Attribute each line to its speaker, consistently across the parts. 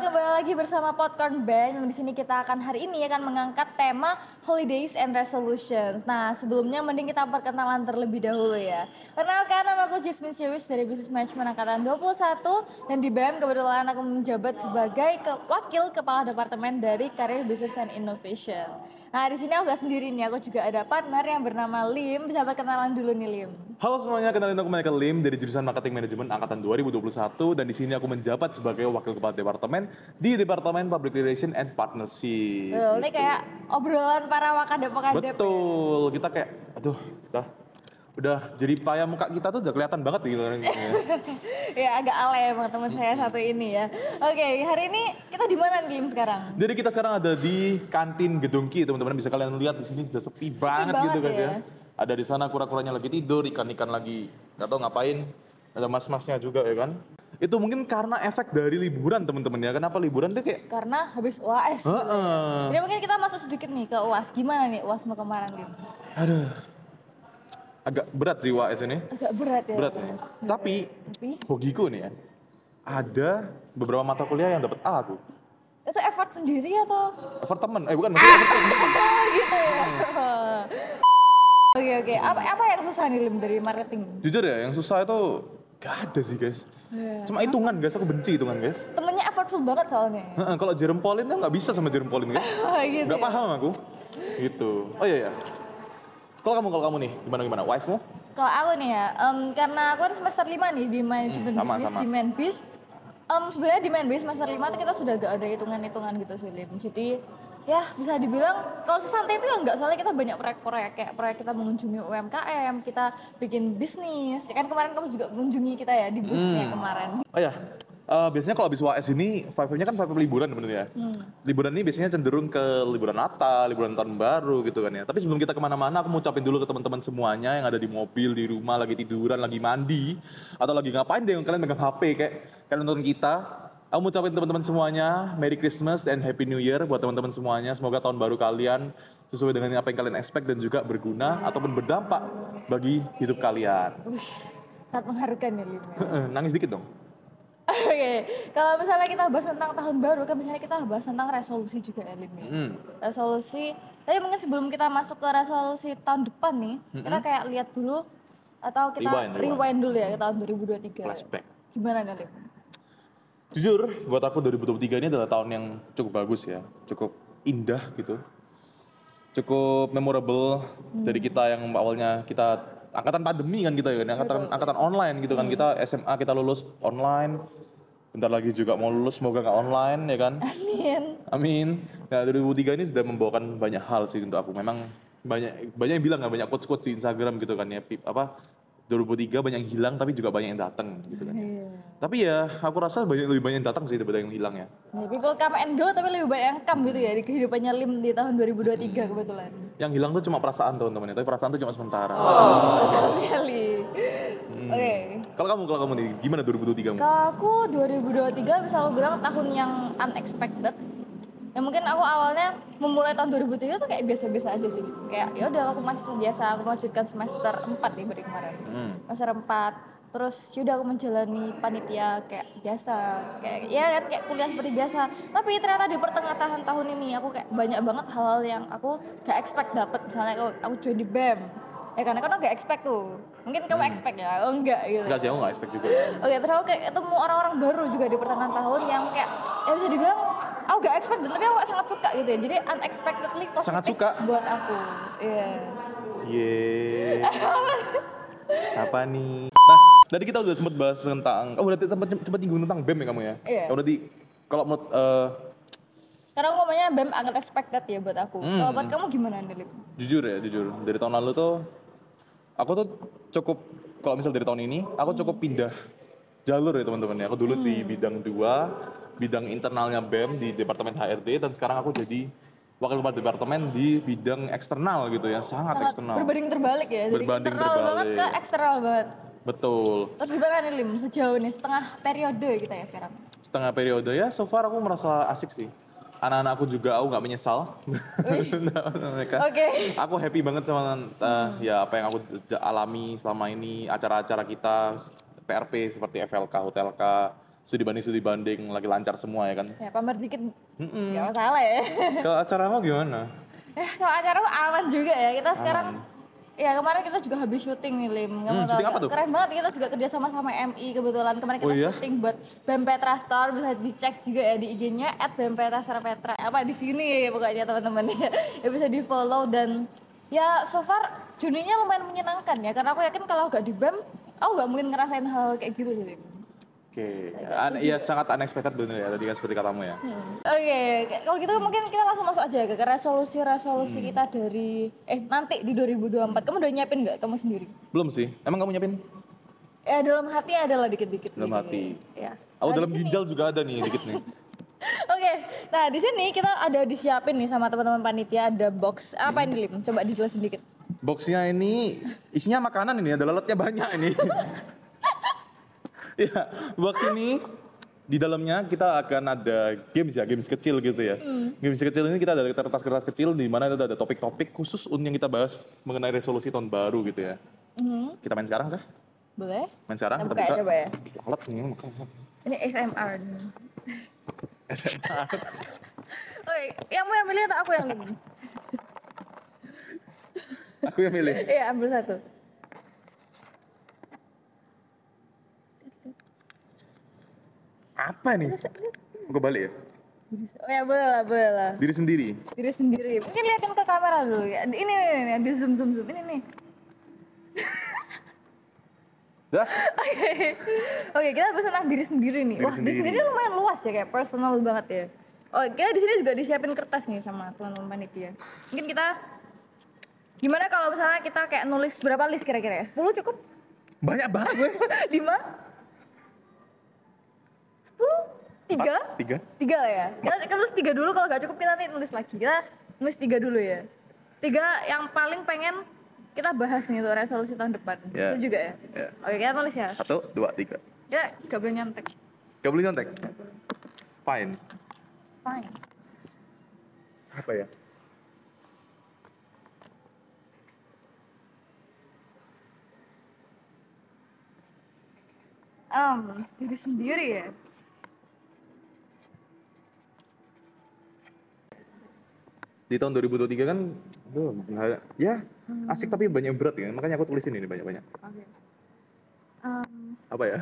Speaker 1: Kembali lagi bersama Popcorn Band. Di sini kita akan hari ini akan mengangkat tema Holidays and Resolutions. Nah, sebelumnya mending kita perkenalan terlebih dahulu ya. Kenalkan nama aku Jasmine Siwis dari Business Management Angkatan 21 dan di BM kebetulan aku menjabat sebagai ke- wakil kepala departemen dari Career Business and Innovation. Nah, di sini aku gak sendiri nih, aku juga ada partner yang bernama Lim. Bisa perkenalan dulu nih Lim.
Speaker 2: Halo semuanya, kenalin aku Michael Lim dari jurusan Marketing Management angkatan 2021 dan di sini aku menjabat sebagai wakil kepala departemen di Departemen Public Relation and Partnership.
Speaker 1: Betul, ini kayak obrolan para wakadep-wakadep. ya.
Speaker 2: Betul, kita kayak aduh, udah udah jadi payah muka kita tuh udah kelihatan banget gitu kan.
Speaker 1: ya agak alay emang teman saya satu ini ya. Oke, hari ini kita di mana nih sekarang?
Speaker 2: Jadi kita sekarang ada di kantin Gedung Ki, teman-teman bisa kalian lihat di sini sudah sepi banget, gitu
Speaker 1: banget
Speaker 2: guys ya.
Speaker 1: ya.
Speaker 2: Ada di sana kura-kuranya lagi tidur, ikan-ikan lagi nggak tahu ngapain. Ada mas-masnya juga ya kan. Itu mungkin karena efek dari liburan teman-teman ya. Kenapa liburan tuh kayak
Speaker 1: Karena habis UAS.
Speaker 2: Heeh.
Speaker 1: Jadi mungkin kita masuk sedikit nih ke UAS. Gimana nih UAS mau kemarin Lim?
Speaker 2: Aduh. Agak berat sih UAS ini.
Speaker 1: Agak berat ya.
Speaker 2: Berat nih. Tapi
Speaker 1: Tapi
Speaker 2: hokiku nih ya. Ada beberapa mata kuliah yang dapat A aku.
Speaker 1: itu effort sendiri atau?
Speaker 2: Effort temen, eh bukan maksudnya effort temen.
Speaker 1: Oh gitu ya. Oke oke. Apa apa yang susah nih Lim dari marketing?
Speaker 2: Jujur ya, yang susah itu gak ada sih guys.
Speaker 1: Iya.
Speaker 2: Cuma hitungan guys, aku benci hitungan guys.
Speaker 1: Temennya effortful banget soalnya.
Speaker 2: Heeh, Kalau Jerome Pauline tuh nggak bisa sama Jerome Pauline guys.
Speaker 1: Gitu.
Speaker 2: Nggak
Speaker 1: ya.
Speaker 2: paham aku. Gitu. Oh iya ya. Kalau kamu kalau kamu nih gimana gimana? Wise-mu?
Speaker 1: Kalau aku nih ya, em, karena aku kan semester 5 nih di manajemen
Speaker 2: Hmm, sama,
Speaker 1: bisnis
Speaker 2: sama.
Speaker 1: di Manbis. Em, sebenarnya di Manbis semester 5 tuh kita sudah gak ada hitungan-hitungan gitu sih Lim. Jadi ya bisa dibilang kalau sesantai itu ya enggak soalnya kita banyak proyek-proyek kayak proyek kita mengunjungi UMKM, kita bikin bisnis. Ya kan kemarin kamu juga mengunjungi kita ya di boothnya
Speaker 2: Hmm.
Speaker 1: kemarin.
Speaker 2: Oh ya. Eh, biasanya kalau habis UAS ini vibe-nya kan vibe liburan sebenarnya ya.
Speaker 1: Hmm.
Speaker 2: Liburan ini biasanya cenderung ke liburan Natal, liburan tahun baru gitu kan ya. Tapi sebelum kita ke mana-mana, aku mau ucapin dulu ke teman-teman semuanya yang ada di mobil, di rumah, lagi tiduran, lagi mandi, atau lagi ngapain deh kalian megang HP kayak kalian nonton kita. Aku mau ucapin teman-teman semuanya, Merry Christmas and Happy New Year buat teman-teman semuanya. Semoga tahun baru kalian sesuai dengan apa yang kalian expect dan juga berguna ataupun berdampak bagi hidup kalian.
Speaker 1: Wih, sangat mengharukan ya ya.
Speaker 2: Nangis dikit dong.
Speaker 1: Oke, kalau misalnya kita bahas tentang tahun baru, kan misalnya kita bahas tentang resolusi juga ya Lim.
Speaker 2: Hmm.
Speaker 1: resolusi tapi mungkin sebelum kita masuk ke resolusi tahun depan nih kita kayak lihat dulu atau kita
Speaker 2: Rewind,
Speaker 1: rewind,
Speaker 2: rewind.
Speaker 1: dulu ya ke tahun 2023
Speaker 2: Flashback.
Speaker 1: gimana nih Lim?
Speaker 2: Jujur, buat aku 2023 ini adalah tahun yang cukup bagus ya, cukup indah gitu, cukup memorable dari kita yang awalnya kita angkatan pandemi kan kita ya, kan, angkatan angkatan online gitu kan. Kita SMA kita lulus online, bentar lagi juga mau lulus semoga nggak online ya kan,
Speaker 1: Amin.
Speaker 2: Amin. Nah 2003 ini sudah membawakan banyak hal sih untuk aku, memang banyak banyak yang bilang nggak banyak quotes quotes di Instagram gitu kan ya, Pip, apa 2003 banyak yang hilang tapi juga banyak yang datang gitu kan.
Speaker 1: iya
Speaker 2: Tapi ya aku rasa banyak lebih banyak yang datang sih daripada yang hilang ya.
Speaker 1: ya, people come and go tapi lebih banyak yang come gitu ya di kehidupannya Lim di tahun 2023 kebetulan
Speaker 2: Yang hilang tuh cuma perasaan teman-teman ya, tapi perasaan tuh cuma sementara.
Speaker 1: Betul sekali
Speaker 2: Hmm.
Speaker 1: oke
Speaker 2: Kalau kamu kalau kamu nih gimana 2023 mu?
Speaker 1: Kalau aku 2023 bisa aku bilang tahun yang unexpected. Ya mungkin aku awalnya memulai tahun 2003 tuh kayak biasa-biasa aja sih. Kayak ya udah aku masih biasa, aku melanjutkan semester 4 nih dari kemarin.
Speaker 2: Hmm.
Speaker 1: Semester 4. Terus yaudah aku menjalani panitia kayak biasa. Kayak ya kan kayak kuliah seperti biasa. Tapi ternyata di pertengahan tahun ini aku kayak banyak banget hal-hal yang aku gak expect dapet. Misalnya aku, aku join di BEM. Ya karena kan aku gak expect tuh. Mungkin kamu expect ya, oh enggak gitu.
Speaker 2: Enggak sih, aku nggak expect juga.
Speaker 1: Oke, terus aku kayak ketemu orang-orang baru juga di pertengahan tahun yang kayak ya bisa dibilang aku gak expect tapi aku sangat suka gitu ya. Jadi unexpectedly positif
Speaker 2: Sangat suka?
Speaker 1: buat aku. Iya.
Speaker 2: Cie. Siapa nih? Nah, tadi kita udah sempat bahas tentang, oh berarti sempat sempat nyinggung tentang BEM ya kamu ya?
Speaker 1: Iya.
Speaker 2: Oh, berarti kalau menurut eh,
Speaker 1: Karena aku ngomongnya BEM unexpected ya buat aku.
Speaker 2: Hmm.
Speaker 1: Kalau buat kamu gimana, Delip?
Speaker 2: jujur ya, jujur dari tahun lalu tuh aku tuh cukup kalau misal dari tahun ini aku cukup pindah jalur ya teman-teman ya. Aku dulu di bidang dua, bidang internalnya BEM di departemen HRD dan sekarang aku jadi wakil kepala departemen di bidang eksternal gitu ya, sangat,
Speaker 1: Sangat
Speaker 2: eksternal.
Speaker 1: berbanding terbalik ya. Dari
Speaker 2: Berbanding
Speaker 1: internal banget
Speaker 2: terbalik.
Speaker 1: ke eksternal banget.
Speaker 2: Betul.
Speaker 1: Terus gimana nih Lim sejauh ini setengah periode kita ya sekarang?
Speaker 2: Setengah periode ya, so far aku merasa asik sih. anak-anakku juga aku nggak menyesal. mereka.
Speaker 1: Oke.
Speaker 2: Aku happy banget sama uh, ya apa yang aku alami selama ini acara-acara kita PRP seperti FLK, Hotelk, studi banding studi banding lagi lancar semua ya kan.
Speaker 1: Ya pamer dikit
Speaker 2: Mm-mm.
Speaker 1: nggak masalah ya.
Speaker 2: Kalau acaramu gimana?
Speaker 1: Eh kalau acara mah aman juga ya. Kita sekarang
Speaker 2: Aman.
Speaker 1: Ya kemarin kita juga habis syuting nih Lim. Kamu
Speaker 2: Hmm,
Speaker 1: tahu
Speaker 2: syuting
Speaker 1: nggak?
Speaker 2: apa tuh?
Speaker 1: Keren banget kita juga kerja sama sama MI kebetulan. Kemarin kita
Speaker 2: Oh iya?
Speaker 1: syuting buat Petra Store bisa dicek juga ya di IG-nya @bempetra Petra. Apa di sini ya pokoknya teman-teman ya. ya bisa di follow dan ya so far Juninya lumayan menyenangkan ya karena aku yakin kalau nggak di BEM aku nggak mungkin ngerasain hal kayak gitu sih.
Speaker 2: Oke, An- iya sangat unexpected bener ya tadi kan seperti katamu ya.
Speaker 1: Hmm. Oke, kalau gitu mungkin kita langsung masuk aja ke resolusi-resolusi
Speaker 2: Hmm.
Speaker 1: kita dari eh nanti di 2024. Kamu udah nyiapin nggak kamu sendiri?
Speaker 2: Belum sih. Emang kamu nyiapin?
Speaker 1: Ya dalam hati adalah dikit-dikit.
Speaker 2: Dalam
Speaker 1: nih.
Speaker 2: hati.
Speaker 1: Ya.
Speaker 2: Aku
Speaker 1: Nah,
Speaker 2: dalam
Speaker 1: sini-
Speaker 2: ginjal juga ada nih dikit nih.
Speaker 1: Oke, nah di sini kita ada disiapin nih sama teman-teman panitia ada box apa ini Lim? Coba dijelasin dikit.
Speaker 2: Boxnya ini isinya makanan ini ada lalatnya banyak ini. ya, box ini di dalamnya kita akan ada games ya, games kecil gitu ya. Games kecil ini kita ada kertas-kertas kecil di mana itu ada topik-topik khusus yang kita bahas mengenai resolusi tahun baru gitu ya.
Speaker 1: Mhm.
Speaker 2: Kita main sekarang kah?
Speaker 1: Boleh?
Speaker 2: Main sekarang?
Speaker 1: Kita buka ya coba ya.
Speaker 2: Lalat nih makan.
Speaker 1: Ini SMR.
Speaker 2: SMA.
Speaker 1: Oke, yang mau yang milih atau aku yang Lim?
Speaker 2: Aku yang milih.
Speaker 1: Iya, ambil satu.
Speaker 2: Apa nih? Aku balik ya.
Speaker 1: Oh ya boleh lah, boleh lah.
Speaker 2: Diri sendiri.
Speaker 1: diri sendiri. Mungkin liatin ke kamera dulu ya. Ini nih, nih, nih, di zoom zoom zoom ini nih.
Speaker 2: Dah.
Speaker 1: Oke, oke kita bahas tentang diri sendiri nih.
Speaker 2: Diri
Speaker 1: Wah, diri
Speaker 2: sendiri.
Speaker 1: sendiri lumayan luas ya, kayak personal banget ya. Oh, kita di sini juga disiapin kertas nih sama teman-teman panitia. Mungkin kita gimana kalau misalnya kita kayak nulis berapa list kira-kira ya? 10 cukup?
Speaker 2: Banyak banget gue.
Speaker 1: 5? 10? 3?
Speaker 2: Tiga.
Speaker 1: Tiga lah ya. Kita, kita tulis tiga dulu kalau nggak cukup kita nanti nulis lagi. Kita nulis tiga dulu ya. Tiga yang paling pengen kita bahas nih untuk resolusi tahun depan.
Speaker 2: Ya.
Speaker 1: Itu juga ya.
Speaker 2: Ya.
Speaker 1: Oke kita tulis ya.
Speaker 2: Satu, dua, tiga.
Speaker 1: Kita gak boleh nyontek.
Speaker 2: Gak boleh nyontek. Fine.
Speaker 1: Fine.
Speaker 2: Apa ya?
Speaker 1: Um, diri sendiri ya.
Speaker 2: Di tahun 2023 kan, nggak- ya asik tapi banyak berat ya. Makanya aku tulisin ini banyak-banyak.
Speaker 1: Oke. Um,
Speaker 2: Apa ya?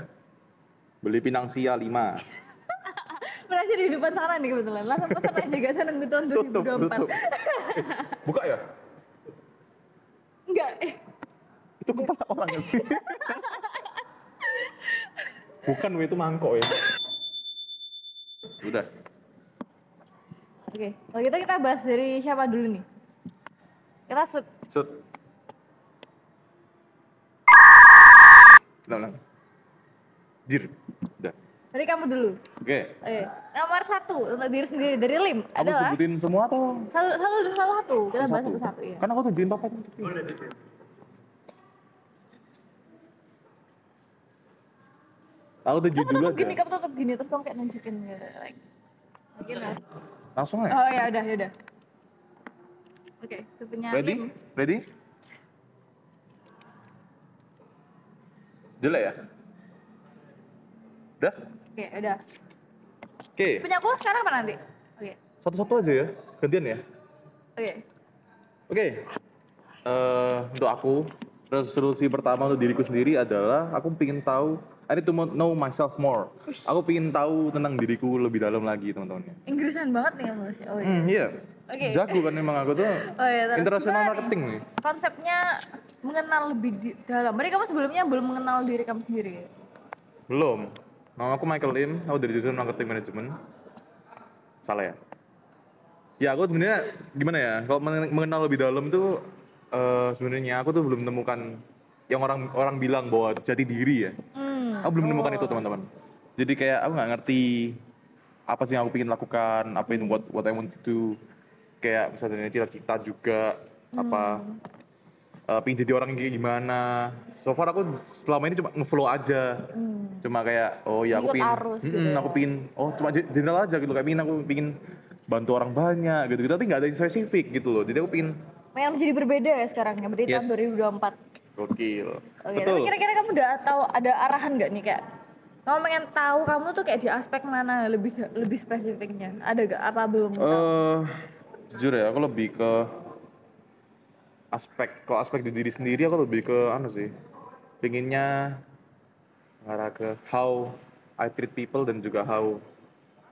Speaker 2: Beli Pinang Sia 5.
Speaker 1: berhasil di depan sana nih kebetulan. Langsung pesan aja gak saya nunggu tahun
Speaker 2: Tutup,
Speaker 1: 2024.
Speaker 2: tutup. Eh, buka ya?
Speaker 1: Enggak, eh.
Speaker 2: Itu kepala orang sih? Bukan, itu mangkok ya. Udah.
Speaker 1: Oke, kalau gitu kita bahas dari siapa dulu nih? Kita
Speaker 2: Sud. Udah, udah. Jir. Udah.
Speaker 1: dari kamu dulu.
Speaker 2: Oke.
Speaker 1: Oke, nomor satu untuk diri sendiri dari Lim
Speaker 2: Kamu
Speaker 1: adalah
Speaker 2: sebutin semua atau
Speaker 1: satu satu satu satu. Kita bahas satu satu ya.
Speaker 2: Kan aku tunjukin papa itu. Aku
Speaker 1: Kamu
Speaker 2: dulu
Speaker 1: tutup gini,
Speaker 2: aja.
Speaker 1: kamu tutup gini terus kamu kayak nunjukin like. Gini.
Speaker 2: Langsung aja.
Speaker 1: Oh ya udah ya udah. Oke, punya
Speaker 2: Ready?
Speaker 1: Lim.
Speaker 2: Ready? Jelek ya? Udah?
Speaker 1: Oke, udah.
Speaker 2: Oke,
Speaker 1: Punya aku sekarang apa nanti? Oke.
Speaker 2: satu-satu aja ya. Gantian ya.
Speaker 1: Oke.
Speaker 2: Oke. Eh, untuk aku, resolusi pertama untuk diriku sendiri adalah aku pengen tahu I need to know myself more. Aku pengen tahu tentang diriku lebih dalam lagi, teman-teman.
Speaker 1: Inggrisan banget nih kamu sih. Oh iya.
Speaker 2: Hmm, iya.
Speaker 1: Oke.
Speaker 2: Jago kan memang aku tuh.
Speaker 1: Oh iya, terus
Speaker 2: international marketing nih.
Speaker 1: Konsepnya mengenal lebih di- dalam. Berarti kamu sebelumnya belum mengenal diri kamu sendiri.
Speaker 2: Belum. Nama aku Michael Lim, aku dari jurusan marketing management. Salah ya? Ya aku sebenarnya gimana ya? Kalau men- mengenal lebih dalam tuh eh, sebenarnya aku tuh belum menemukan yang orang orang bilang bahwa jati diri ya.
Speaker 1: Hmm.
Speaker 2: Aku belum menemukan itu teman-teman. Jadi kayak aku nggak ngerti apa sih yang aku ingin lakukan, apa yang what what I want to do. Kayak misalnya cita-cita juga apa eh, pengen jadi orang kayak gimana. So far aku selama ini cuma nge-flow aja.
Speaker 1: Hmm.
Speaker 2: Cuma kayak oh ya aku
Speaker 1: Ikut
Speaker 2: pingin
Speaker 1: arus
Speaker 2: Mm-mm,
Speaker 1: gitu ya.
Speaker 2: aku pingin oh cuma ge- general aja gitu kayak pingin aku pingin bantu orang banyak gitu, gitu tapi nggak ada yang spesifik gitu loh jadi aku pingin
Speaker 1: Pengen menjadi berbeda ya sekarang ya, berarti
Speaker 2: Yes.
Speaker 1: tahun 2024.
Speaker 2: gokil
Speaker 1: Oke,
Speaker 2: betul
Speaker 1: tapi kira-kira kamu udah tahu ada arahan nggak nih kayak kamu pengen tahu kamu tuh kayak di aspek mana lebih lebih spesifiknya? Ada gak apa belum? tahu?
Speaker 2: eh jujur ya aku lebih ke aspek kalau aspek di diri sendiri aku lebih ke anu sih pinginnya mengarah ke how I treat people dan juga how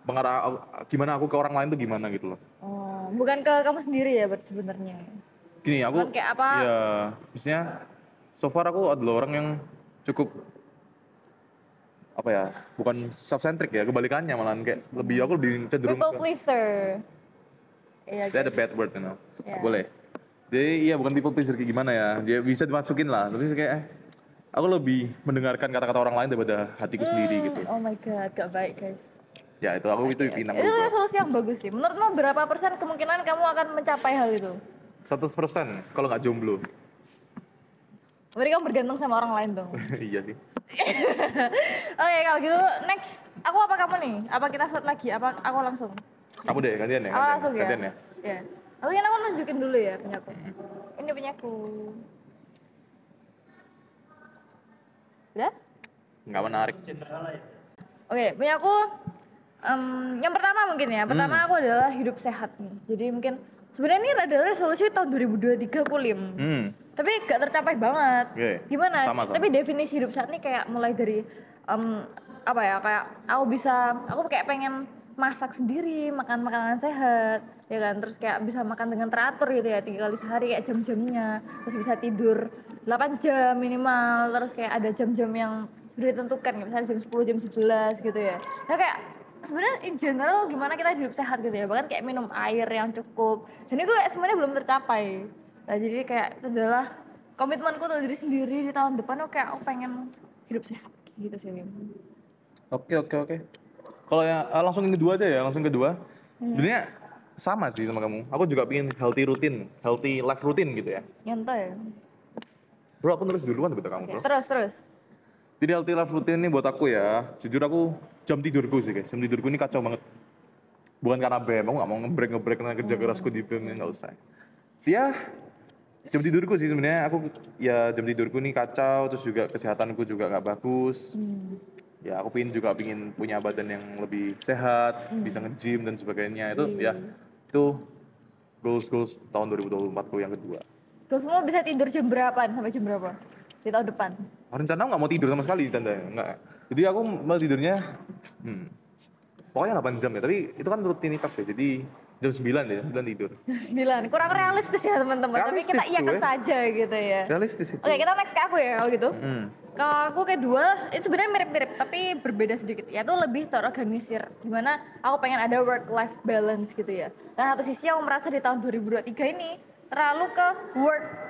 Speaker 2: mengarah gimana aku ke orang lain tuh gimana gitu loh
Speaker 1: Oh, bukan ke kamu sendiri ya sebenarnya.
Speaker 2: Gini aku
Speaker 1: Bukan kayak apa?
Speaker 2: ya maksudnya so far aku adalah orang yang cukup apa ya bukan self centric ya kebalikannya malahan kayak lebih aku lebih cenderung
Speaker 1: People
Speaker 2: ke
Speaker 1: pleaser. Iya.
Speaker 2: That a bad word, you know.
Speaker 1: Yeah.
Speaker 2: Boleh. Jadi iya bukan people pleaser kayak gimana ya. Dia bisa dimasukin lah. Tapi kayak eh, aku lebih mendengarkan kata-kata orang lain daripada hatiku sendiri gitu.
Speaker 1: Oh my god, gak baik guys.
Speaker 2: Ya itu aku itu pinang
Speaker 1: Itu
Speaker 2: berubah.
Speaker 1: resolusi yang bagus sih. Menurutmu berapa persen kemungkinan kamu akan mencapai hal itu?
Speaker 2: 100% kalau nggak jomblo.
Speaker 1: Berarti kamu bergantung sama orang lain dong.
Speaker 2: iya sih.
Speaker 1: Oke kalau gitu next aku apa kamu nih? Apa kita shot lagi? Apa aku langsung?
Speaker 2: Kamu deh gantian ya.
Speaker 1: Aku
Speaker 2: Gantian,
Speaker 1: langsung ya.
Speaker 2: gantian ya.
Speaker 1: Ya. Tapi kan aku nunjukin dulu ya punyaku. Ini punyaku. Udah?
Speaker 2: Nggak menarik.
Speaker 1: Oke, punya aku em, yang pertama mungkin ya. Pertama
Speaker 2: Hmm.
Speaker 1: aku adalah hidup sehat nih. Jadi mungkin sebenarnya ini adalah resolusi tahun 2023 aku lim.
Speaker 2: Hmm.
Speaker 1: Tapi gak tercapai banget.
Speaker 2: Oke,
Speaker 1: Gimana?
Speaker 2: sama, sama.
Speaker 1: Tapi definisi hidup sehat nih kayak mulai dari em, apa ya? Kayak aku bisa aku kayak pengen masak sendiri, makan makanan sehat, ya kan? Terus kayak bisa makan dengan teratur gitu ya, tiga kali sehari kayak jam-jamnya. Terus bisa tidur 8 jam minimal. Terus kayak ada jam-jam yang sudah ditentukan, kayak misalnya jam 10, jam 11 gitu ya. Nah kayak sebenarnya in general gimana kita hidup sehat gitu ya bahkan kayak minum air yang cukup dan itu kayak sebenarnya belum tercapai nah, jadi kayak itu adalah komitmenku untuk diri sendiri di tahun depan oke aku pengen hidup sehat gitu sih.
Speaker 2: Oke oke oke. Kalau ya eh, langsung yang kedua aja ya, langsung kedua. Sebenarnya sama sih sama kamu. Aku juga pingin healthy routine, healthy life routine gitu ya.
Speaker 1: nyontoh ya
Speaker 2: Bro, aku nulis duluan betul kamu,
Speaker 1: Oke,
Speaker 2: bro.
Speaker 1: terus terus
Speaker 2: Jadi healthy life routine ini buat aku ya, jujur aku jam tidurku sih guys, jam tidurku ini kacau banget. Bukan karena BEM, aku gak mau nge-break nge-break karena kerja kerasku di ya nggak usah. Ya, jam tidurku sih sebenarnya aku ya jam tidurku ini kacau, terus juga kesehatanku juga nggak bagus.
Speaker 1: Hmm.
Speaker 2: Ya aku pingin juga pingin punya badan yang lebih sehat, bisa nge-gym dan sebagainya. Itu ya, itu goals goals tahun 2024 ku yang kedua.
Speaker 1: terus semua bisa tidur jam berapa sampai jam berapa di tahun depan
Speaker 2: rencana aku nggak mau tidur sama sekali tanda nggak jadi aku mau tidurnya hmm, pokoknya 8 jam ya tapi itu kan rutinitas ya jadi jam 9 ya 9 tidur
Speaker 1: bilang kurang realistis ya teman-teman tapi kita
Speaker 2: Realistis
Speaker 1: iakan
Speaker 2: tuh, ya.
Speaker 1: saja gitu ya
Speaker 2: realistis itu
Speaker 1: oke kita next ke aku ya kalau gitu
Speaker 2: hmm.
Speaker 1: Kalau aku kedua, itu sebenarnya mirip-mirip tapi berbeda sedikit. Yaitu lebih terorganisir. Di mana aku pengen ada work-life balance gitu ya. Dan satu sisi aku merasa di tahun 2023 ini terlalu ke work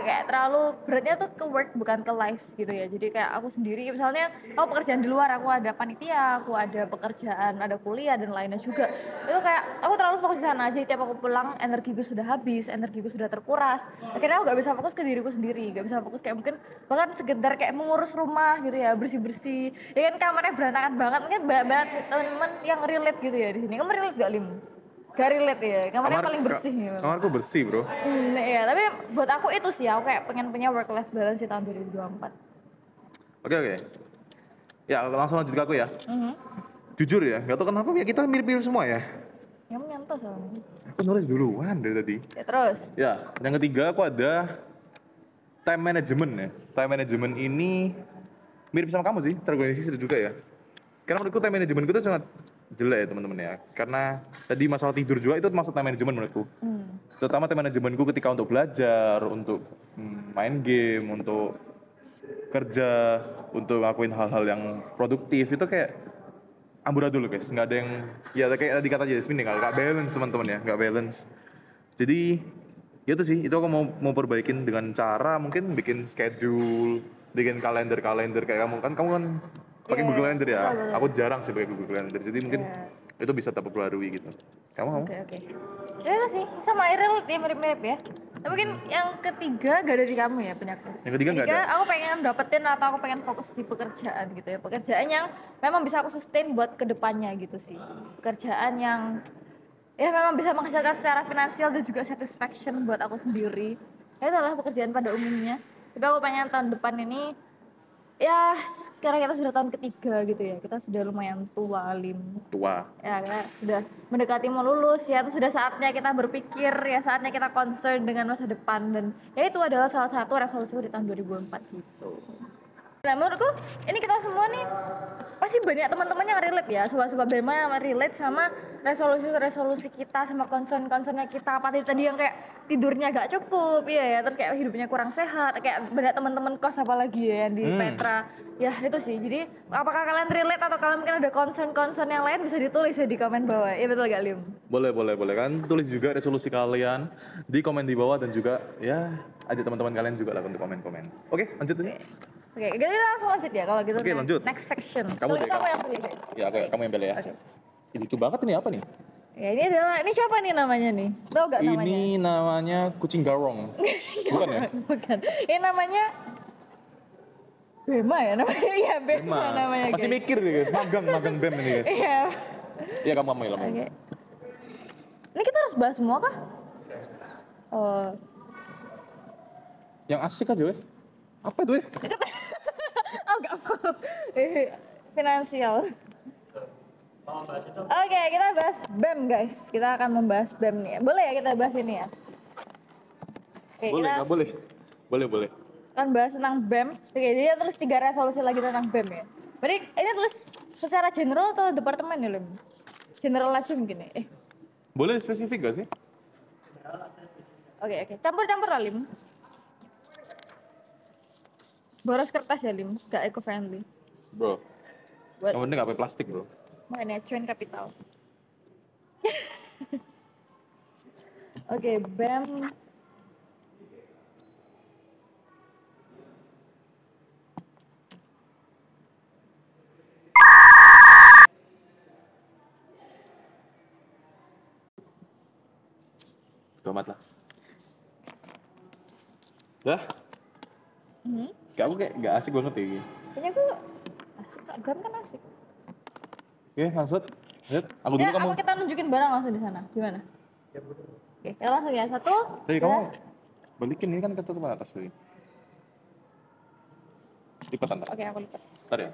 Speaker 1: kayak terlalu beratnya tuh ke work bukan ke life gitu ya. Jadi kayak aku sendiri misalnya aku pekerjaan di luar aku ada panitia aku ada pekerjaan ada kuliah dan lainnya juga. Itu kayak aku terlalu fokus di sana aja. Tiap aku pulang energiku sudah habis energiku sudah terkuras. Akhirnya aku gak bisa fokus ke diriku sendiri gak bisa fokus kayak mungkin bahkan sekedar kayak mengurus rumah gitu ya bersih bersih ya kan kamarnya berantakan banget mungkin banyak banget teman-teman yang relate gitu ya di sini. Kamu relate gak lim gak relate ya kamarnya paling bersih ya
Speaker 2: kamarku bersih bro
Speaker 1: Hmm, iya, tapi buat aku itu sih aku kayak pengen punya work life balance di tahun 2024.
Speaker 2: oke oke ya langsung lanjut ke aku ya
Speaker 1: Mhm.
Speaker 2: jujur ya nggak tahu kenapa ya kita mirip-mirip semua ya
Speaker 1: Kamu nyantos soalnya.
Speaker 2: aku nulis duluan dari tadi
Speaker 1: Ya terus.
Speaker 2: Ya, yang ketiga aku ada time management ya. Time management ini mirip sama kamu sih, terorganisir juga ya. Karena menurutku time management itu sangat jelek ya teman-teman ya. Karena tadi masalah tidur juga itu masuk time management menurutku.
Speaker 1: Hmm.
Speaker 2: Terutama time managementku ketika untuk belajar, untuk hmm, main game, untuk kerja, untuk ngelakuin hal-hal yang produktif itu kayak amburadul guys. Nggak ada yang ya kayak tadi kata Jasmine nih, nggak nggak balance teman-teman ya, nggak balance. Jadi ya itu sih, itu aku mau mau perbaikin dengan cara mungkin bikin schedule, bikin kalender-kalender kayak kamu kan kamu kan pakai
Speaker 1: Iya,
Speaker 2: Google Calendar ya.
Speaker 1: betul.
Speaker 2: Aku jarang sih pakai Google Calendar. Jadi mungkin
Speaker 1: Iya.
Speaker 2: itu bisa terperbarui gitu. Kamu?
Speaker 1: Oke oke. Ya itu sih sama Iril dia mirip-mirip ya. Tapi mungkin yang ketiga gak ada di kamu ya punya aku.
Speaker 2: Yang ketiga nggak ada.
Speaker 1: aku pengen dapetin atau aku pengen fokus di pekerjaan gitu ya. Pekerjaan yang memang bisa aku sustain buat ke depannya gitu sih. Pekerjaan yang ya memang bisa menghasilkan secara finansial dan juga satisfaction buat aku sendiri ya itu adalah pekerjaan pada umumnya tapi aku pengen tahun depan ini ya sekarang kita sudah tahun ketiga gitu ya. Kita sudah lumayan tua lim.
Speaker 2: Tua.
Speaker 1: Ya kita sudah mendekati mau lulus ya. Itu sudah saatnya kita berpikir ya saatnya kita concern dengan masa depan. Dan ya itu adalah salah satu resolusiku di tahun 2004 gitu nah menurutku ini kita semua nih pasti banyak teman-teman yang relate ya. Sobat-sobat Bema yang relate sama resolusi-resolusi kita sama concern-concernnya kita. Apa tadi tadi yang kayak tidurnya gak cukup iya ya. Terus kayak hidupnya kurang sehat kayak banyak teman-teman kos apalagi ya yang di
Speaker 2: Hmm.
Speaker 1: Petra. Ya itu sih. Jadi apakah kalian relate atau kalian mungkin ada concern-concern yang lain bisa ditulis ya di komen bawah. Iya betul gak Lim?
Speaker 2: boleh boleh boleh kan? Tulis juga resolusi kalian di komen di bawah dan juga ya ajak teman-teman kalian juga lah untuk komen-komen. Oke lanjut aja
Speaker 1: Oke, kita langsung lanjut ya kalau gitu.
Speaker 2: Oke,
Speaker 1: ke
Speaker 2: lanjut.
Speaker 1: Next section.
Speaker 2: Kamu deh,
Speaker 1: aku
Speaker 2: kamu.
Speaker 1: yang pilih
Speaker 2: ya oke kamu yang pilih ya. Ih, lucu banget ini apa nih
Speaker 1: Ya ini adalah ini siapa nih namanya nih? Tahu gak namanya?
Speaker 2: ini namanya kucing garong bukan ya
Speaker 1: Bukan. Ini namanya Bema ya namanya. Iya Bema, namanya
Speaker 2: masih
Speaker 1: guys.
Speaker 2: mikir nih guys magang magang bem ini guys
Speaker 1: Iya.
Speaker 2: iya kamu kamu kamu
Speaker 1: Oke. Ini kita harus bahas semua kah? Oh,
Speaker 2: yang asik aja weh apa itu weh
Speaker 1: oh gak mau. Eh, Finansial. Oke, kita bahas BEM guys. Kita akan membahas BEM nih. Boleh ya kita bahas ini ya? Oke,
Speaker 2: boleh
Speaker 1: kita
Speaker 2: nggak boleh boleh boleh
Speaker 1: akan bahas tentang BEM. Oke, jadi terus tiga resolusi lagi tentang BEM ya. Berarti ini tulis secara general atau departemen ya, Lim? General aja mungkin ya. Eh,
Speaker 2: boleh spesifik gak sih
Speaker 1: oke oke. Campur-campur lah, Lim. Boros kertas ya, Lim. Gak eco-friendly.
Speaker 2: bro
Speaker 1: Buat
Speaker 2: yang penting nggak pakai plastik bro
Speaker 1: makanya cuan kapital. Oke, BEM.
Speaker 2: Tomat lah dah
Speaker 1: Hmm.
Speaker 2: Kamu kayak nggak asik banget ya ini.
Speaker 1: Kayaknya gue asik. BEM kan asik.
Speaker 2: oke langsung lihat aku dulu
Speaker 1: Ya,
Speaker 2: kamu
Speaker 1: apa kita nunjukin barang langsung di sana? Gimana? Oke, kita langsung ya. Satu.
Speaker 2: Tapi kamu balikin ini kan ketutupan atas tadi. Lipat ntar.
Speaker 1: Oke, aku lipat.
Speaker 2: Ntar ya.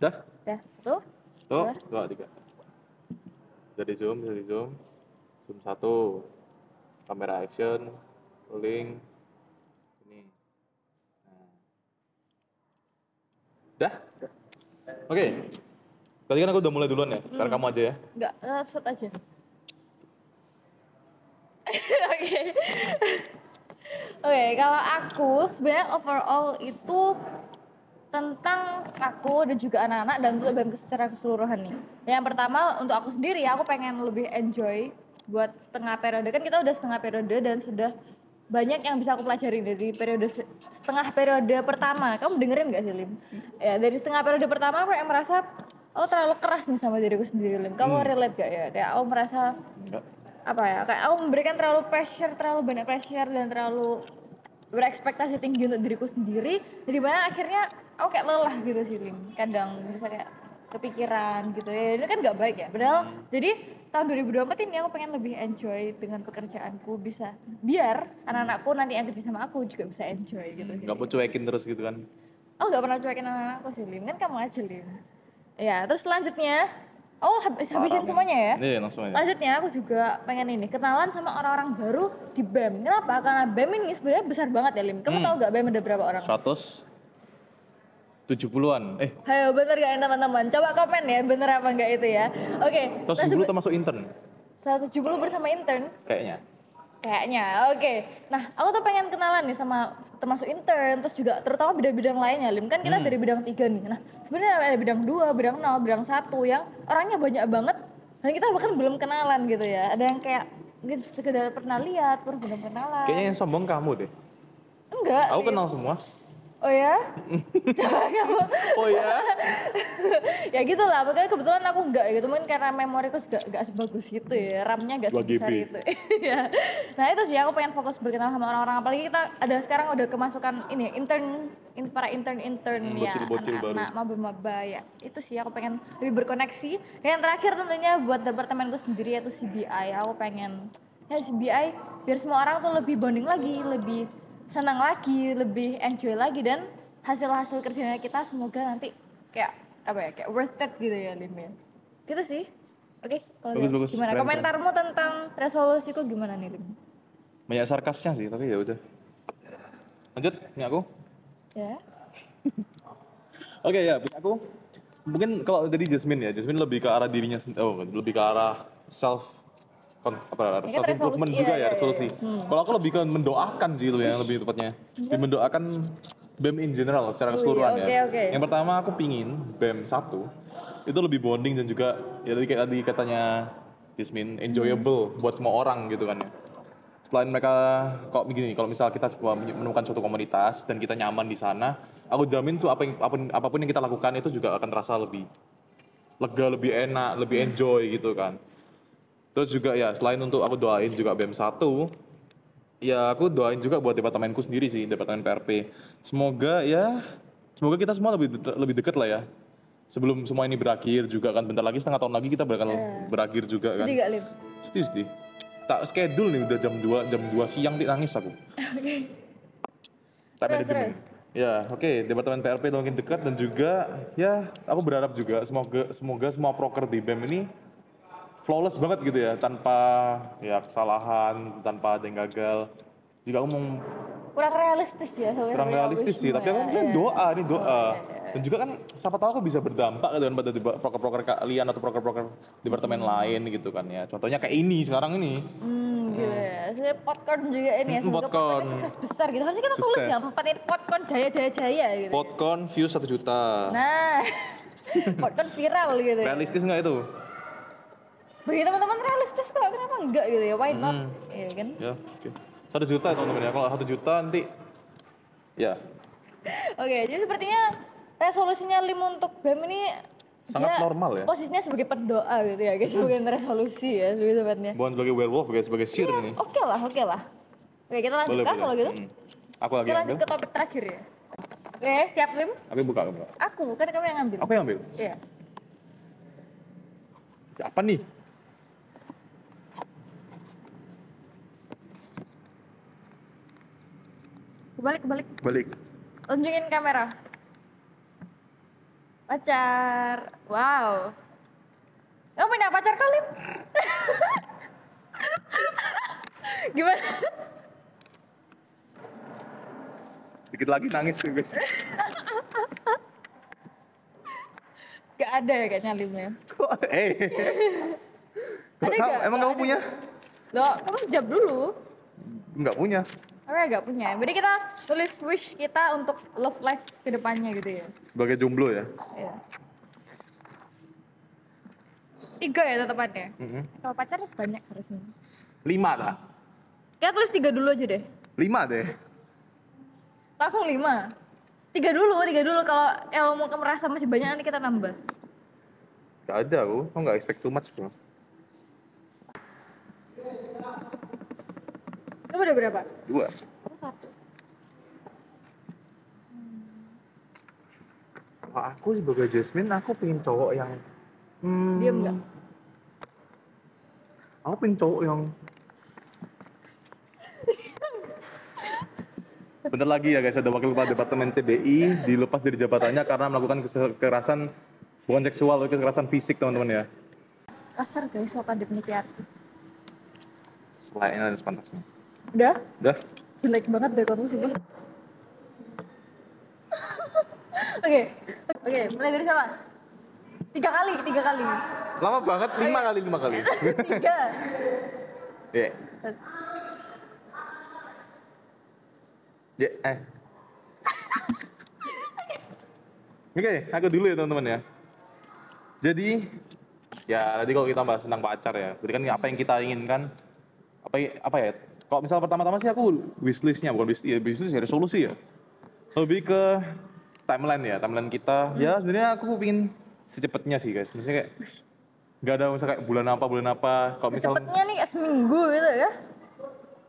Speaker 2: Dah?
Speaker 1: Ya, satu.
Speaker 2: Tuh,
Speaker 1: Dua.
Speaker 2: dua, tiga. Jadi zoom, jadi zoom. Zoom satu. Kamera action. Rolling. Ini. Nah. Dah? Oke. Tadi kan aku udah mulai duluan ya. Sekarang kamu aja ya.
Speaker 1: Enggak, eh, shoot aja. Oke. Oke, kalau aku sebenarnya overall itu tentang aku dan juga anak-anak dan untuk BEM secara keseluruhan nih. Yang pertama untuk aku sendiri aku pengen lebih enjoy buat setengah periode kan kita udah setengah periode dan sudah banyak yang bisa aku pelajari dari periode se- setengah periode pertama. Kamu dengerin gak sih Lim? Ya dari setengah periode pertama aku yang merasa oh terlalu keras nih sama diriku sendiri Lim. Kamu relate gak ya? Kayak aku merasa
Speaker 2: Enggak.
Speaker 1: apa ya kayak aku memberikan terlalu pressure terlalu banyak pressure dan terlalu berekspektasi tinggi untuk diriku sendiri jadi mana akhirnya aku kayak lelah gitu sih Lim kadang bisa kayak kepikiran gitu ya ini kan nggak baik ya padahal jadi tahun 2024 ini aku pengen lebih enjoy dengan pekerjaanku bisa biar anak-anakku nanti yang kerja sama aku juga bisa enjoy gitu sih.
Speaker 2: Enggak mau cuekin terus gitu kan.
Speaker 1: Oh nggak pernah cuekin anak-anakku sih Lim kan kamu aja Lim ya terus selanjutnya oh habis habisin
Speaker 2: Parah,
Speaker 1: semuanya ya
Speaker 2: Iya, langsung aja.
Speaker 1: Selanjutnya aku juga pengen ini kenalan sama orang-orang baru di BEM. Kenapa? Karena BEM ini sebenarnya besar banget ya Lim. Kamu
Speaker 2: Hmm.
Speaker 1: tahu gak BEM ada berapa orang?
Speaker 2: 170-an. Eh,
Speaker 1: Ayo bener gak ya teman-teman? Coba komen ya bener apa enggak itu ya. Oke.
Speaker 2: 170 termasuk intern
Speaker 1: 170 bersama intern
Speaker 2: kayaknya.
Speaker 1: kayaknya. Oke. Nah, aku tuh pengen kenalan nih sama termasuk intern terus juga terutama bidang-bidang lainnya Lim. Kan kita
Speaker 2: Hmm.
Speaker 1: dari bidang tiga nih. Nah, sebenarnya ada bidang dua, bidang nol, bidang satu yang orangnya banyak banget dan kita bahkan belum kenalan gitu ya. Ada yang kayak mungkin sekedar pernah lihat, pernah belum kenalan.
Speaker 2: Kayaknya yang sombong kamu deh.
Speaker 1: Enggak.
Speaker 2: Aku kenal semua.
Speaker 1: Oh ya? Coba kamu.
Speaker 2: Oh ya?
Speaker 1: ya gitu lah, makanya kebetulan aku enggak gitu, mungkin karena memoriku juga enggak sebagus gitu ya, RAM-nya enggak
Speaker 2: 2
Speaker 1: sebesar
Speaker 2: GB.
Speaker 1: itu. Iya. nah itu sih aku pengen fokus berkenalan sama orang-orang, apalagi kita ada sekarang udah kemasukan ini intern, in, para intern intern
Speaker 2: Hmm,
Speaker 1: ya,
Speaker 2: bocil-bocil baru.
Speaker 1: anak maba-maba ya. Itu sih aku pengen lebih berkoneksi. Dan yang terakhir tentunya buat departemenku sendiri yaitu CBI, aku pengen ya CBI biar semua orang tuh lebih bonding lagi, lebih senang lagi, lebih enjoy lagi dan hasil-hasil kerjanya kita semoga nanti kayak apa ya kayak worth it gitu ya Lim ya. Gitu sih. Oke, kalau
Speaker 2: Bagus,
Speaker 1: gitu.
Speaker 2: bagus.
Speaker 1: gimana
Speaker 2: Keren,
Speaker 1: komentarmu tentang resolusiku gimana nih Lim?
Speaker 2: Banyak sarkasnya sih, tapi ya udah. Lanjut, ini aku.
Speaker 1: Ya.
Speaker 2: Oke ya, punya aku. Mungkin kalau tadi Jasmine ya, Jasmine lebih ke arah dirinya oh, lebih ke arah self apa
Speaker 1: kan
Speaker 2: self improvement
Speaker 1: resolusi,
Speaker 2: juga
Speaker 1: iya,
Speaker 2: ya
Speaker 1: iya,
Speaker 2: resolusi.
Speaker 1: iya. Hmm.
Speaker 2: Kalau aku lebih ke mendoakan sih itu yang lebih tepatnya. Lebih mendoakan BEM in general secara
Speaker 1: Wih,
Speaker 2: keseluruhan
Speaker 1: oke,
Speaker 2: ya.
Speaker 1: oke.
Speaker 2: Yang pertama aku pingin BEM 1 itu lebih bonding dan juga ya tadi kayak tadi katanya Jasmine enjoyable buat semua orang gitu kan ya. Selain mereka kok begini, kalau misal kita sebuah menemukan suatu komunitas dan kita nyaman di sana, aku jamin tuh apa yang, apa pun, apa pun yang kita lakukan itu juga akan terasa lebih lega, lebih enak, lebih enjoy gitu kan. Terus juga ya selain untuk aku doain juga BEM 1, ya aku doain juga buat departemenku sendiri sih, departemen PRP. Semoga ya, semoga kita semua lebih de- lebih dekat lah ya. Sebelum semua ini berakhir juga kan, bentar lagi setengah tahun lagi kita bakal
Speaker 1: Iya.
Speaker 2: berakhir juga kan.
Speaker 1: Sedih gak Lim?
Speaker 2: Sedih sedih. Tak schedule nih udah jam 2 jam 2 siang tik nangis aku. Tak
Speaker 1: Terus,
Speaker 2: manajemen. Ya, oke, departemen PRP makin dekat dan juga ya aku berharap juga semoga semoga semua proker di BEM ini flawless banget gitu ya, tanpa ya kesalahan, tanpa ada yang gagal. Juga aku mau
Speaker 1: Kurang realistis ya soalnya.
Speaker 2: kurang realistis sih, tapi aku
Speaker 1: ya,
Speaker 2: kan doa nih doa. Dan juga kan siapa tahu aku bisa berdampak gitu kan pada proker-proker kalian atau proker-proker departemen lain gitu kan ya. Contohnya kayak ini sekarang ini.
Speaker 1: Hmm, gitu ya. Soalnya popcorn juga ini ya,
Speaker 2: Mm,
Speaker 1: semoga
Speaker 2: popcorn.
Speaker 1: popcorn sukses besar gitu. Harusnya kita tulis ya, tempat ini popcorn jaya jaya jaya gitu.
Speaker 2: Podcon views 1 juta.
Speaker 1: Nah, popcorn viral gitu. ya.
Speaker 2: Realistis nggak itu?
Speaker 1: Bagi teman-teman realistis kok, kenapa enggak gitu ya? Why not?
Speaker 2: Hmm.
Speaker 1: Iya kan?
Speaker 2: Ya. Satu juta ya teman-teman ya. Kalau satu juta nanti ya
Speaker 1: Oke, jadi sepertinya resolusinya Lim untuk BEM ini
Speaker 2: Sangat normal ya.
Speaker 1: Posisinya sebagai pendoa gitu ya, guys, bukan resolusi ya, sebagai tepatnya.
Speaker 2: bukan sebagai werewolf guys, sebagai sir
Speaker 1: Iya,
Speaker 2: ini.
Speaker 1: Oke lah, oke lah. Oke, kita lanjutkan kalau gitu.
Speaker 2: Hmm. Aku lagi
Speaker 1: Kita lanjut
Speaker 2: ambil.
Speaker 1: ke topik terakhir ya. Oke, siap Lim?
Speaker 2: Aku buka, aku buka.
Speaker 1: Aku, kan kamu yang ngambil.
Speaker 2: Aku yang ambil.
Speaker 1: Iya.
Speaker 2: Apa nih?
Speaker 1: Kebalik, kebalik.
Speaker 2: Balik.
Speaker 1: Tunjukin kamera. Pacar. Wow. Kamu punya pacar kali? Gimana?
Speaker 2: Dikit lagi nangis nih guys.
Speaker 1: Gak ada ya kayaknya Lim ya.
Speaker 2: Kok eh. Kok
Speaker 1: Ada
Speaker 2: kamu,
Speaker 1: nggak?
Speaker 2: emang
Speaker 1: Nggak
Speaker 2: kamu
Speaker 1: ada.
Speaker 2: punya?
Speaker 1: Loh, kamu jawab dulu.
Speaker 2: Enggak punya.
Speaker 1: Aku gak punya. Jadi kita tulis wish kita untuk love life ke depannya gitu ya.
Speaker 2: Sebagai jomblo ya.
Speaker 1: Iya. Tiga ya tetapannya.
Speaker 2: Mhm.
Speaker 1: Kalau pacar banyak harusnya.
Speaker 2: Lima lah.
Speaker 1: Kita tulis tiga dulu aja deh.
Speaker 2: Lima deh.
Speaker 1: Langsung lima. Tiga dulu, tiga dulu. Kalau kalau mau merasa masih banyak nanti kita nambah.
Speaker 2: Gak ada aku. Aku nggak expect too much bro.
Speaker 1: Kamu udah berapa?
Speaker 2: Dua.
Speaker 1: Aku satu.
Speaker 2: Kalau aku sebagai Jasmine, aku pengen cowok yang hmm,
Speaker 1: Diam nggak?
Speaker 2: Aku pengen cowok yang Bentar lagi ya guys, ada wakil kepala departemen CBI dilepas dari jabatannya karena melakukan kekerasan bukan seksual, tapi kekerasan fisik teman-teman ya.
Speaker 1: Kasar guys, kadep nikiat.
Speaker 2: Selayaknya dan sepantasnya.
Speaker 1: Udah?
Speaker 2: Udah?
Speaker 1: Jelek banget deh kamu sih, Bang. Oke, oke, mulai dari siapa? Tiga kali, tiga kali.
Speaker 2: Lama banget, lima kali, lima kali.
Speaker 1: Tiga.
Speaker 2: Ya. Ya, eh. Oke, aku dulu ya teman-teman ya. Jadi, ya tadi kalau kita bahas tentang pacar ya, berarti kan apa yang kita inginkan, apa apa ya? Kalau misal pertama-tama sih aku wishlistnya bukan wishlist, ya wishlist ya resolusi ya. lebih ke timeline ya timeline kita ya sebenarnya aku pingin secepatnya sih guys maksudnya kayak nggak ada misalnya kayak bulan apa bulan apa kalau misal
Speaker 1: Cepetnya nih kayak seminggu gitu ya.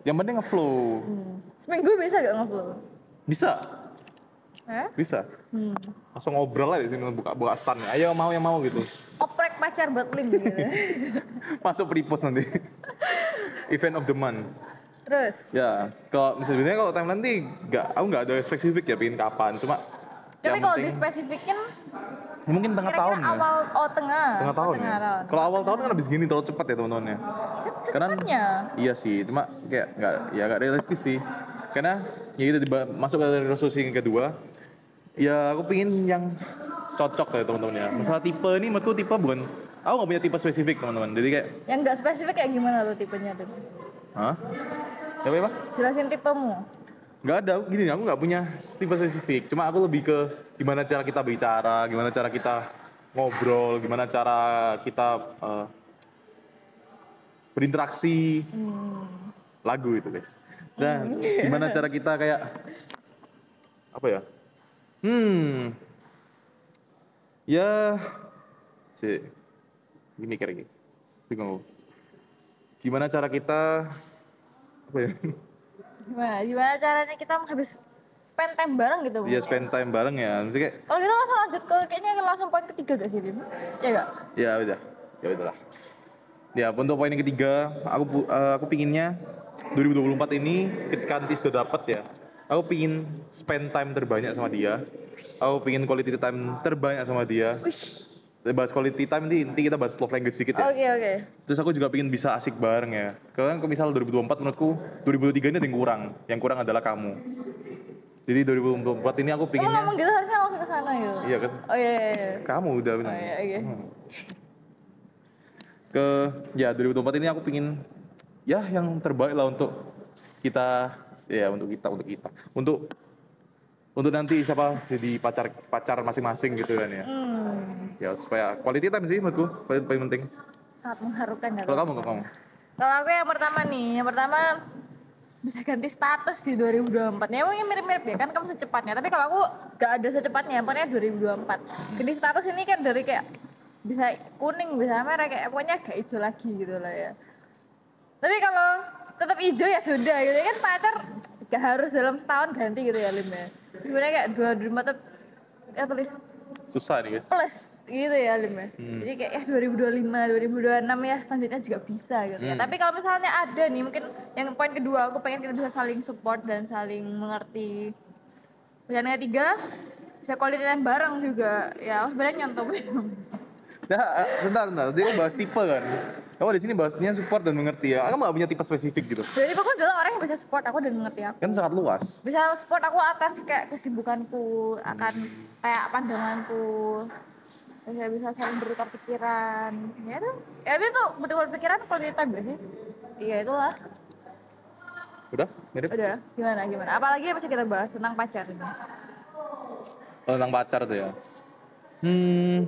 Speaker 2: yang penting ngeflow
Speaker 1: Hmm. Seminggu bisa gak ngeflow?
Speaker 2: bisa
Speaker 1: Eh?
Speaker 2: bisa
Speaker 1: Hmm.
Speaker 2: langsung ngobrol aja di sini buka buka stand ayo mau yang mau gitu
Speaker 1: Oprek pacar buat Lim gitu.
Speaker 2: masuk pre-post nanti event of the month
Speaker 1: Terus,
Speaker 2: ya kalau misalnya kalau timeline nih nggak aku nggak ada spesifik ya pingin kapan. Cuma
Speaker 1: tapi
Speaker 2: yang
Speaker 1: kalau
Speaker 2: penting-
Speaker 1: dispesifikin
Speaker 2: ya mungkin tengah
Speaker 1: kira-kira
Speaker 2: tahun ya.
Speaker 1: awal oh tengah.
Speaker 2: tengah
Speaker 1: Oh,
Speaker 2: tahun
Speaker 1: tengah
Speaker 2: ya
Speaker 1: tahun.
Speaker 2: kalau awal tahun kan habis gini terlalu cepat ya teman-teman ya.
Speaker 1: Kan
Speaker 2: karena iya sih cuma kayak nggak ya nggak realistis sih. Karena ya itu tiba masuk ke resolusi yang kedua ya aku pingin yang cocok ya teman-teman ya. Masalah tipe ini menurutku tipe bukan aku nggak punya tipe spesifik teman-teman. Jadi kayak
Speaker 1: Yang nggak spesifik kayak gimana tuh tipenya tuh?
Speaker 2: hah? Ya apa?
Speaker 1: Jelasin tipemu.
Speaker 2: nggak ada. Gini aku nggak punya tipe spesifik. Cuma aku lebih ke gimana cara kita bicara gimana cara kita ngobrol gimana cara kita eh, berinteraksi.
Speaker 1: Hmm.
Speaker 2: lagu itu guys. Dan gimana cara kita kayak apa ya? Hmm. Ya si gini mikir lagi bingung gimana cara kita apa ya
Speaker 1: Gimana? Gimana caranya kita habis spend time bareng gitu? Bu?
Speaker 2: ya spend time bareng ya maksudnya kayak
Speaker 1: Kalau gitu langsung lanjut ke kayaknya langsung poin ketiga gak sih Lim? Ya gak?
Speaker 2: ya udah ya udahlah ya untuk poin yang ketiga aku eh, aku pinginnya 2024 ini ketika nanti sudah dapat ya aku pingin spend time terbanyak sama dia aku pingin quality time terbanyak sama dia. Bahas quality time nanti, nanti kita bahas love language sedikit ya
Speaker 1: Oke oke.
Speaker 2: terus aku juga pingin bisa asik bareng ya karena kalau misal 2024 menurutku 2023 ini ada yang kurang yang kurang adalah kamu jadi 2024 ini aku
Speaker 1: Kamu
Speaker 2: pinginnya
Speaker 1: ngomong gitu harusnya langsung ke sana gitu.
Speaker 2: iya kan
Speaker 1: Oh iya iya. iya.
Speaker 2: kamu udah benar
Speaker 1: Oh iya oke.
Speaker 2: Hmm. ke ya 2024 ini aku pingin ya yang terbaik lah untuk kita ya untuk kita untuk kita untuk untuk nanti siapa jadi pacar pacar masing-masing gitu kan ya
Speaker 1: Hmm.
Speaker 2: ya supaya quality time sih menurutku paling, paling penting
Speaker 1: Sangat mengharukan ya.
Speaker 2: kalau kamu kalau kamu
Speaker 1: Kalau aku yang pertama nih, yang pertama bisa ganti status di 2024. Ya mungkin mirip-mirip ya kan kamu secepatnya. Tapi kalau aku gak ada secepatnya, pokoknya 2024. Ganti status ini kan dari kayak bisa kuning, bisa merah kayak pokoknya gak hijau lagi gitu lah ya. Tapi kalau tetap hijau ya sudah gitu kan pacar gak harus dalam setahun ganti gitu ya Lim ya. Sebenarnya kayak 2024 tuh ya tulis
Speaker 2: susah nih guys
Speaker 1: plus gitu ya Lim ya.
Speaker 2: Hmm.
Speaker 1: Jadi kayak ya 2025, 2026 ya selanjutnya juga bisa gitu ya.
Speaker 2: Hmm.
Speaker 1: Tapi kalau misalnya ada nih mungkin yang poin kedua aku pengen kita bisa saling support dan saling mengerti. Yang ketiga bisa quality time bareng juga. Ya sebenarnya nyontoh.
Speaker 2: nah eh, bentar bentar dia bahas tipe kan kamu di sini bahasnya support dan mengerti ya kamu gak punya tipe spesifik gitu
Speaker 1: Jadi aku adalah orang yang bisa support aku dan mengerti aku.
Speaker 2: kan sangat luas
Speaker 1: Bisa support aku atas kayak kesibukanku, akan kayak pandanganku. Bisa bisa saling bertukar pikiran. Ya terus, ya itu bertukar pikiran quality time gak sih? Iya itulah.
Speaker 2: udah mirip
Speaker 1: Udah, gimana gimana? Apalagi yang bisa kita bahas tentang pacar ini.
Speaker 2: Oh, tentang pacar tuh ya hmm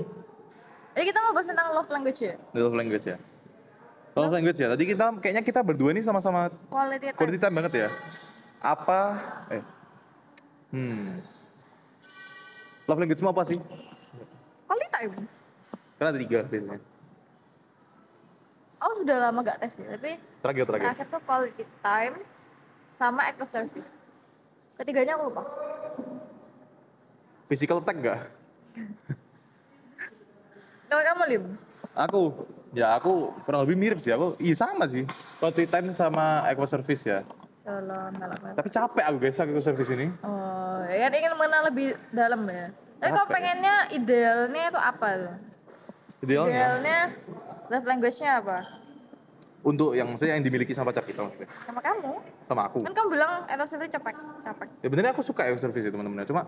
Speaker 1: Jadi kita mau bahas tentang love language ya?
Speaker 2: love language ya love language ya tadi kita kayaknya kita berdua nih sama-sama
Speaker 1: Quality time.
Speaker 2: quality time banget ya apa eh hmm love language apa sih
Speaker 1: Quality time.
Speaker 2: karena ada tiga biasanya
Speaker 1: Oh sudah lama gak tes ya, tapi
Speaker 2: terakhir terakhir
Speaker 1: terakhir tuh quality time sama act of service. Ketiganya aku lupa.
Speaker 2: physical attack gak
Speaker 1: Kalau kamu Lim?
Speaker 2: Aku ya aku kurang lebih mirip sih. Aku iya sama sih. Quality time sama eco service ya tapi capek aku guys eco service ini.
Speaker 1: Oh, ya kan ingin mengenal lebih dalam ya. Tapi kalau pengennya idealnya itu apa tuh?
Speaker 2: idealnya?
Speaker 1: Idealnya love language-nya apa?
Speaker 2: untuk yang maksudnya yang dimiliki sama pacar kita maksudnya?
Speaker 1: Sama kamu?
Speaker 2: sama aku.
Speaker 1: Kan kamu bilang of service capek, capek.
Speaker 2: ya benernya aku suka eco service itu teman-teman. Cuma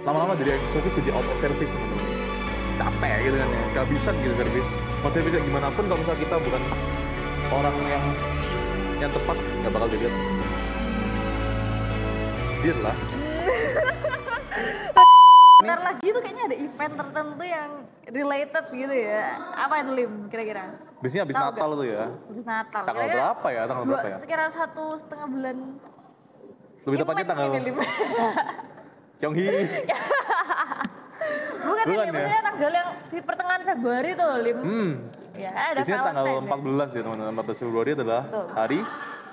Speaker 2: lama-lama dari eco service jadi out of service teman-teman capek gitu kan ya gak bisa gitu service mau service kayak gimana pun kalau misalnya kita bukan orang yang yang tepat nggak bakal dilihat dia lah
Speaker 1: Bentar lagi tuh kayaknya ada event tertentu yang related gitu ya. Apa itu Lim kira-kira?
Speaker 2: biasanya habis Natal tuh ya
Speaker 1: Habis Natal.
Speaker 2: tanggal berapa ya tanggal berapa ya
Speaker 1: sekitar satu setengah bulan.
Speaker 2: lebih tepatnya tanggal. Kyonghi.
Speaker 1: Bukan,
Speaker 2: Bukan
Speaker 1: ini,
Speaker 2: ya?
Speaker 1: maksudnya tanggal yang di pertengahan Februari tuh Lim.
Speaker 2: Hmm.
Speaker 1: Ya, ada
Speaker 2: Di sini tanggal
Speaker 1: Valentine
Speaker 2: 14 ya teman-teman. 14 Februari adalah
Speaker 1: Betul.
Speaker 2: hari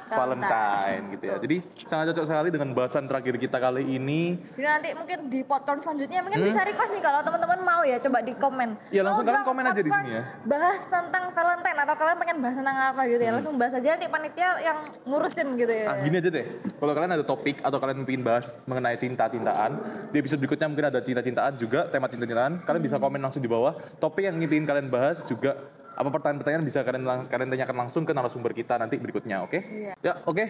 Speaker 1: Valentine.
Speaker 2: Valentine gitu ya. Jadi sangat cocok sekali dengan bahasan terakhir kita kali ini.
Speaker 1: Jadi nanti mungkin di podcast selanjutnya mungkin bisa request nih kalau teman-teman mau ya coba di komen.
Speaker 2: Hmm? Ya, langsung kalian komen aja di sini ya.
Speaker 1: Bahas tentang Valentine atau kalian pengen bahas tentang apa gitu
Speaker 2: Hmm.
Speaker 1: ya. Langsung bahas aja nanti panitia yang ngurusin gitu ya.
Speaker 2: Ah, gini aja deh. Kalau kalian ada topik atau kalian ingin bahas mengenai cinta-cintaan, di episode berikutnya mungkin ada cinta-cintaan juga, tema cinta-cintaan. Kalian bisa komen langsung di bawah. Topik yang ingin kalian bahas juga apa pertanyaan-pertanyaan bisa kalian lang- kalian tanyakan langsung ke narasumber kita nanti berikutnya, oke?
Speaker 1: Iya.
Speaker 2: Ya, oke.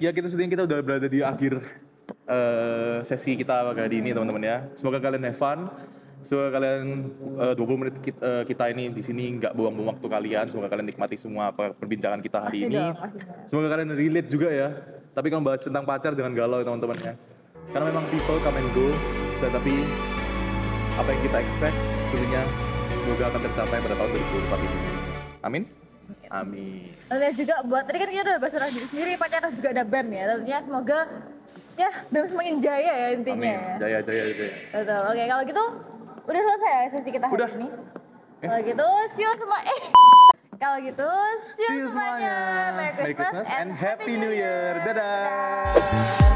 Speaker 2: Ya kita sudah kita udah berada di akhir eh, sesi kita kali ini teman-teman ya. Semoga kalian have fun. Semoga kalian eh, 20 menit kita, eh, kita ini di sini nggak buang-buang waktu kalian. Semoga kalian nikmati semua apa perbincangan kita hari
Speaker 1: Pasti
Speaker 2: ini.
Speaker 1: dong.
Speaker 2: Semoga kalian relate juga ya. Tapi kalau bahas tentang pacar jangan galau teman-teman ya. Karena memang people come and go. Tetapi apa yang kita expect tentunya semoga akan tercapai pada tahun 2024 ini. Amin. Amin.
Speaker 1: Dan juga buat tadi kan kita udah bahas tentang diri sendiri, pacaran juga ada BEM ya. Tentunya semoga ya BEM semakin jaya ya intinya
Speaker 2: Amin.
Speaker 1: ya.
Speaker 2: Jaya jaya jaya.
Speaker 1: Betul. Oke, kalau gitu udah selesai ya sesi kita hari
Speaker 2: Udah.
Speaker 1: ini. Kalau gitu, see you semua. Eh. Kalau gitu, see you,
Speaker 2: See you semuanya.
Speaker 1: Merry Christmas,
Speaker 2: and Happy New
Speaker 1: Year.
Speaker 2: Year. Dadah.
Speaker 1: Dadah.